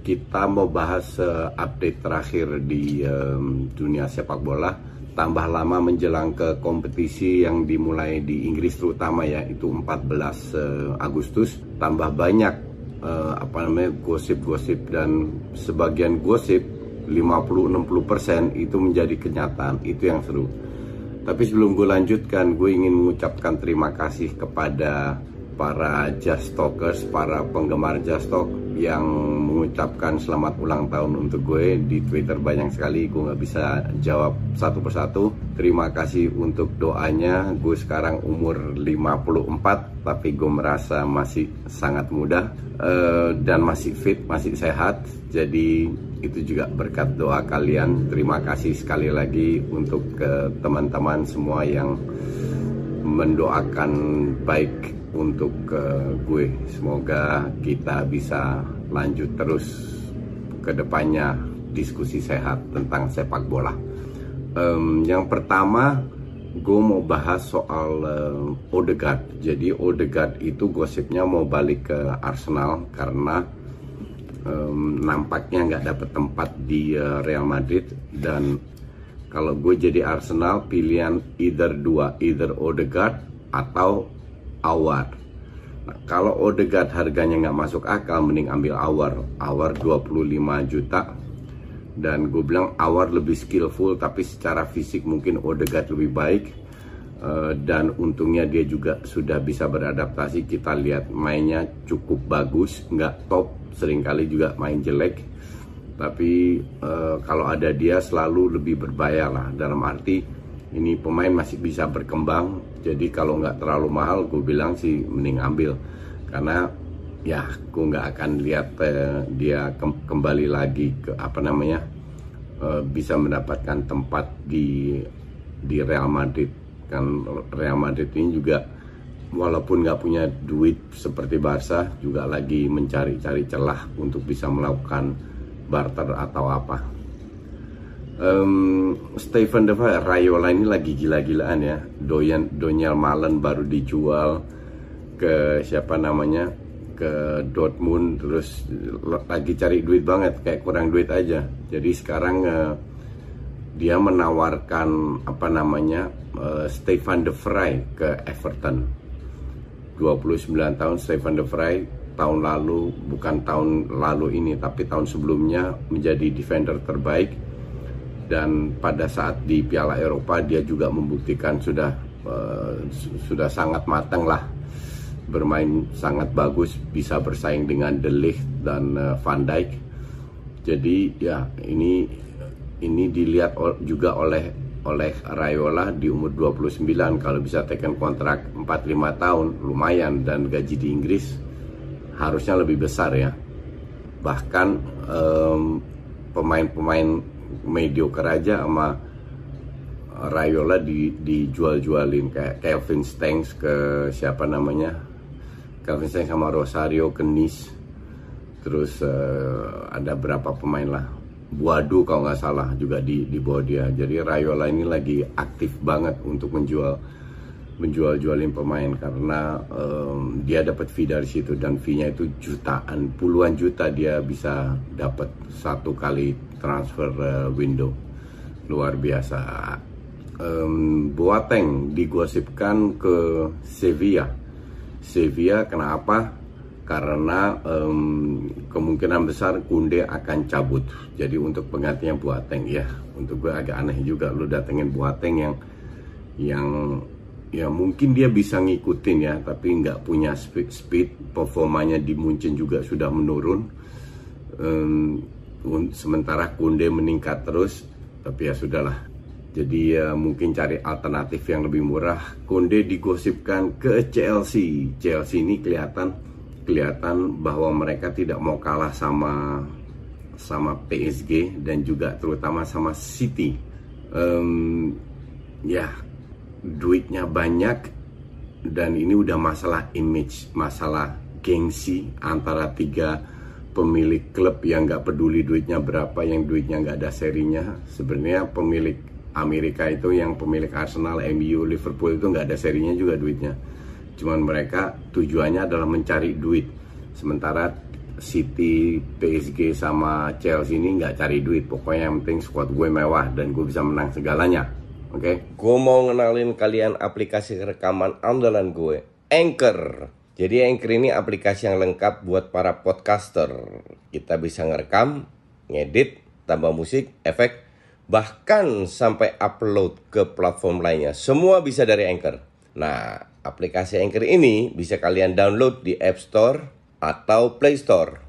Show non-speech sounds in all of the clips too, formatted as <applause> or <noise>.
Kita mau bahas uh, update terakhir di um, dunia sepak bola. Tambah lama menjelang ke kompetisi yang dimulai di Inggris terutama ya, itu 14 uh, Agustus. Tambah banyak uh, apa namanya gosip-gosip dan sebagian gosip 50-60% itu menjadi kenyataan. Itu yang seru. Tapi sebelum gue lanjutkan, gue ingin mengucapkan terima kasih kepada para Just Talkers, para penggemar Just Talk yang mengucapkan selamat ulang tahun untuk gue di Twitter banyak sekali. Gue nggak bisa jawab satu persatu. Terima kasih untuk doanya. Gue sekarang umur 54 tapi gue merasa masih sangat muda uh, dan masih fit masih sehat. Jadi itu juga berkat doa kalian. Terima kasih sekali lagi untuk teman-teman semua yang mendoakan baik untuk uh, gue. Semoga kita bisa lanjut terus ke depannya diskusi sehat tentang sepak bola. Um, yang pertama, gue mau bahas soal uh, Odegaard. Jadi Odegaard itu gosipnya mau balik ke Arsenal karena um, nampaknya nggak dapet tempat di uh, Real Madrid dan kalau gue jadi Arsenal pilihan either dua, either Odegaard atau Awar. Nah, kalau Odegaard harganya nggak masuk akal, mending ambil Awar. Awar 25 juta. Dan gue bilang Awar lebih skillful, tapi secara fisik mungkin Odegaard lebih baik. Uh, dan untungnya dia juga sudah bisa beradaptasi. Kita lihat mainnya cukup bagus, nggak top, sering kali juga main jelek. Tapi uh, kalau ada dia selalu lebih berbahaya lah. Dalam arti ini pemain masih bisa berkembang jadi kalau nggak terlalu mahal gue bilang sih mending ambil. Karena ya gue nggak akan lihat eh, dia ke kembali lagi ke apa namanya eh, bisa mendapatkan tempat di di Real Madrid. Kan Real Madrid ini juga walaupun nggak punya duit seperti Barca juga lagi mencari-cari celah untuk bisa melakukan barter atau apa um, Stephen De Vrij, Rayola ini lagi gila-gilaan ya. Doyan Doniel Malen baru dijual ke siapa namanya ke Dortmund terus lagi cari duit banget kayak kurang duit aja. Jadi sekarang uh, dia menawarkan apa namanya uh, Stefan De Vrij ke Everton. 29 tahun Stefan De Vrij tahun lalu bukan tahun lalu ini tapi tahun sebelumnya menjadi defender terbaik dan pada saat di Piala Eropa dia juga membuktikan sudah uh, sudah sangat matang lah. Bermain sangat bagus bisa bersaing dengan De Ligt dan uh, Van Dijk. Jadi ya ini ini dilihat juga oleh oleh Rayola di umur 29 kalau bisa tekan kontrak 4-5 tahun lumayan. Dan gaji di Inggris harusnya lebih besar ya. Bahkan pemain-pemain mediocre aja sama Rayola di dijual-jualin. Kayak Kelvin Stengs ke siapa namanya? Kelvin Stengs sama Rosario ke Nice. Terus uh, ada berapa pemain lah. Buadu kalau nggak salah juga di di bawah dia. Jadi Rayola ini lagi aktif banget untuk menjual menjual-jualin pemain karena um, dia dapat fee dari situ dan fee-nya itu jutaan puluhan juta dia bisa dapat satu kali transfer uh, window. Luar biasa. Um, Boateng digosipkan ke Sevilla. Sevilla kenapa? Karena um, kemungkinan besar Kunde akan cabut. Jadi untuk penggantinya Boateng ya. Untuk gue agak aneh juga lu datengin Boateng yang yang ya mungkin dia bisa ngikutin ya tapi nggak punya speed, speed performanya di Munchen juga sudah menurun. Um, sementara Kunde meningkat terus tapi ya sudahlah. Jadi ya mungkin cari alternatif yang lebih murah. Kunde digosipkan ke Chelsea. Chelsea ini kelihatan kelihatan bahwa mereka tidak mau kalah sama sama PSG dan juga terutama sama City. Um, ya duitnya banyak dan ini udah masalah image, masalah gengsi antara tiga pemilik klub yang nggak peduli duitnya berapa, yang duitnya nggak ada serinya. Sebenarnya pemilik Amerika itu yang pemilik Arsenal, MU, Liverpool itu nggak ada serinya juga duitnya. Cuman mereka tujuannya adalah mencari duit. Sementara City, PSG sama Chelsea ini nggak cari duit. Pokoknya yang penting squad gue mewah dan gue bisa menang segalanya. Oke, okay? gue mau ngenalin kalian aplikasi rekaman andalan gue, Anchor. Jadi Anchor ini aplikasi yang lengkap buat para podcaster. Kita bisa ngerekam, ngedit, tambah musik, efek, bahkan sampai upload ke platform lainnya. Semua bisa dari Anchor. Nah, aplikasi Anchor ini bisa kalian download di App Store atau Play Store.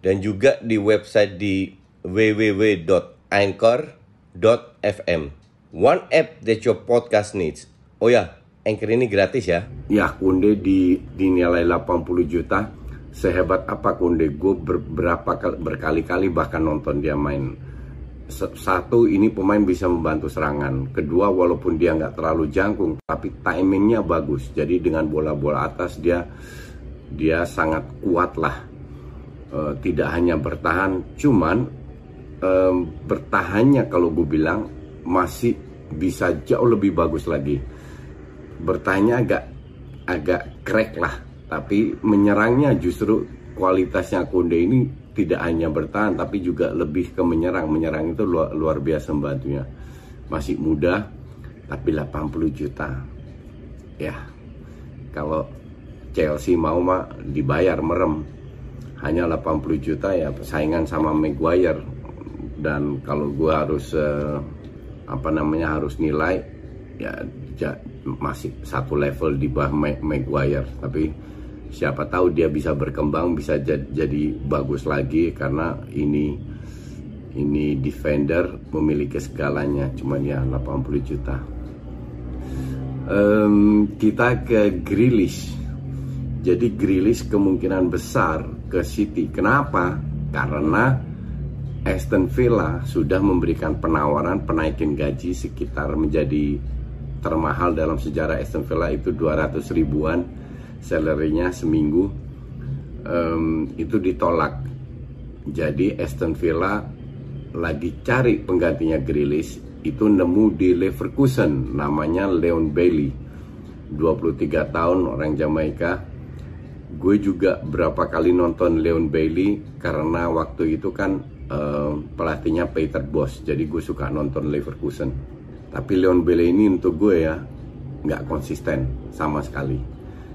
Dan juga di website di www.anchor.fm. One app that your podcast needs. Oh ya, Anchor ini gratis ya? Ya, Kunde di dinilai 80 juta. Sehebat apa Kunde? Gue berberapa kali, berkali-kali bahkan nonton dia main. Satu, ini pemain bisa membantu serangan. Kedua, walaupun dia nggak terlalu jangkung, tapi timingnya bagus. Jadi dengan bola-bola atas dia dia sangat kuat lah. E, tidak hanya bertahan, cuman e, bertahannya kalau gue bilang masih bisa jauh lebih bagus lagi. Bertanya agak agak crack lah, tapi menyerangnya justru kualitasnya Konde ini tidak hanya bertahan tapi juga lebih ke menyerang. Menyerang itu luar, luar biasa membantunya. Masih muda tapi 80 juta. Ya. Kalau Chelsea mau mah dibayar merem. Hanya 80 juta ya persaingan sama Maguire dan kalau gua harus uh, apa namanya harus nilai ya, masih satu level di bawah Maguire. Tapi siapa tahu dia bisa berkembang bisa jadi, bagus lagi karena ini ini defender memiliki segalanya. Cuman ya 80 juta. Um, kita ke Grealish. Jadi Grealish kemungkinan besar ke City. Kenapa? Karena Aston Villa sudah memberikan penawaran penaikin gaji sekitar menjadi termahal dalam sejarah Aston Villa itu 200 ribuan salary seminggu. Um, itu ditolak. Jadi Aston Villa lagi cari penggantinya Grealish itu nemu di Leverkusen namanya Leon Bailey. 23 tahun orang Jamaika. Gue juga berapa kali nonton Leon Bailey karena waktu itu kan uh, pelatihnya Peter Bosz jadi gue suka nonton Leverkusen. Tapi Leon Bailey ini untuk gue ya nggak konsisten sama sekali.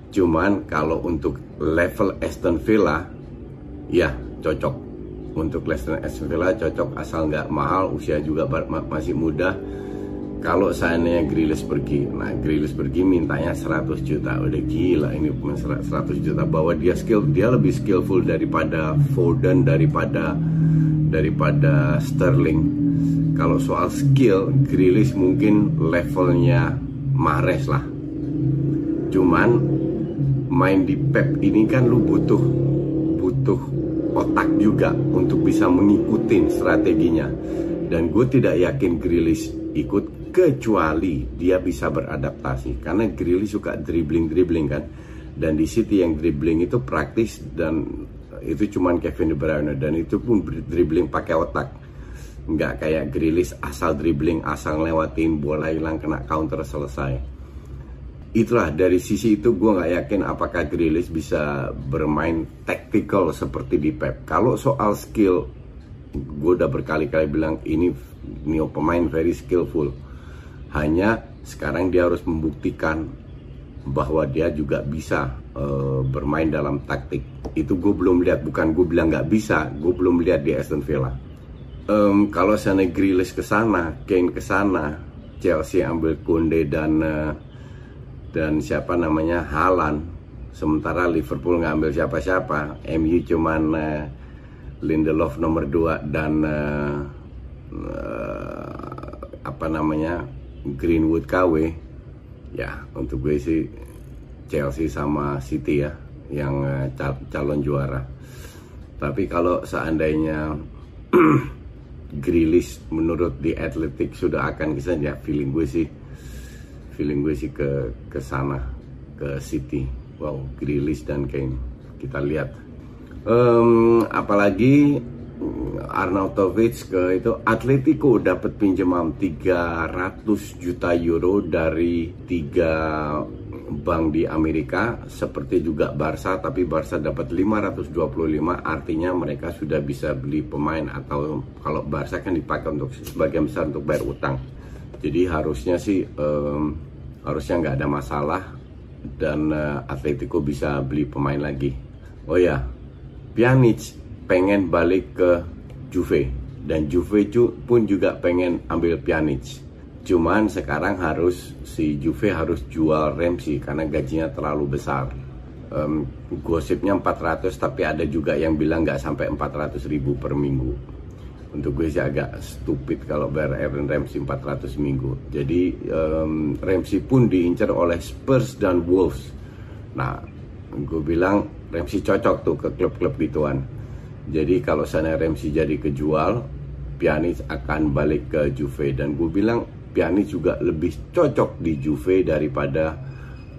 Cuman kalau untuk level Aston Villa ya cocok. Untuk level Aston Villa cocok asal nggak mahal usia juga masih muda. Kalau seandainya Grilis pergi, nah Grilis pergi mintanya 100 juta, udah gila ini 100 juta. Bahwa dia skill, dia lebih skillful daripada Foden, daripada daripada Sterling. Kalau soal skill, Grealish mungkin levelnya Mahrez lah. Cuman main di Pep ini kan lu butuh butuh otak juga untuk bisa mengikuti strateginya. Dan gue tidak yakin Grealish ikut kecuali dia bisa beradaptasi karena Grealish suka dribbling-dribbling kan. Dan di City yang dribbling itu praktis dan itu cuman Kevin De Bruyne dan itu pun dribbling pakai otak. Nggak kayak Grilis asal dribbling asal lewatin bola hilang kena counter selesai. Itulah dari sisi itu gue nggak yakin apakah Grilis bisa bermain tactical seperti di Pep. Kalau soal skill gue udah berkali-kali bilang ini Neo pemain very skillful. Hanya sekarang dia harus membuktikan bahwa dia juga bisa uh, bermain dalam taktik. Itu gue belum lihat bukan gue bilang nggak bisa gue belum lihat di Aston Villa. Um, kalau sana Grealish ke sana Kane ke sana Chelsea ambil Kunde dan uh, dan siapa namanya Halan sementara Liverpool ngambil siapa-siapa. MU cuman uh, Lindelof nomor 2 dan uh, uh, apa namanya Greenwood KW ya untuk gue sih Chelsea sama City ya yang cal calon juara. Tapi kalau seandainya <clears throat> Grilis menurut di Athletic sudah akan ke ya feeling gue sih feeling gue sih ke ke sana ke City. Wow Grilis dan Kane kita lihat. Um, apalagi Arnautovic ke itu Atletico dapat pinjaman 300 juta euro dari tiga bank di Amerika seperti juga Barca tapi Barca dapat 525 artinya mereka sudah bisa beli pemain atau kalau Barca kan dipakai untuk sebagian besar untuk bayar utang. Jadi harusnya sih um, harusnya nggak ada masalah dan uh, Atletico bisa beli pemain lagi. Oh ya Pjanic pengen balik ke Juve dan Juve pun juga pengen ambil Pjanic Cuman sekarang harus si Juve harus jual Ramsey karena gajinya terlalu besar. Um, gosipnya 400 tapi ada juga yang bilang nggak sampai 400 ribu per minggu. Untuk gue sih agak stupid kalau bayar Aaron Ramsey 400 minggu. Jadi um, Ramsey pun diincar oleh Spurs dan Wolves. Nah, gue bilang Ramsey cocok tuh ke klub-klub gituan. Jadi kalau sana Ramsey jadi kejual, Pjanic akan balik ke Juve dan gue bilang Pjanic juga lebih cocok di Juve daripada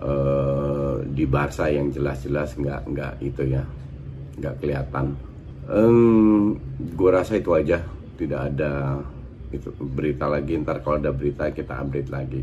uh, di Barca yang jelas-jelas nggak nggak itu ya nggak kelihatan. Um, gue rasa itu aja tidak ada itu berita lagi ntar kalau ada berita kita update lagi.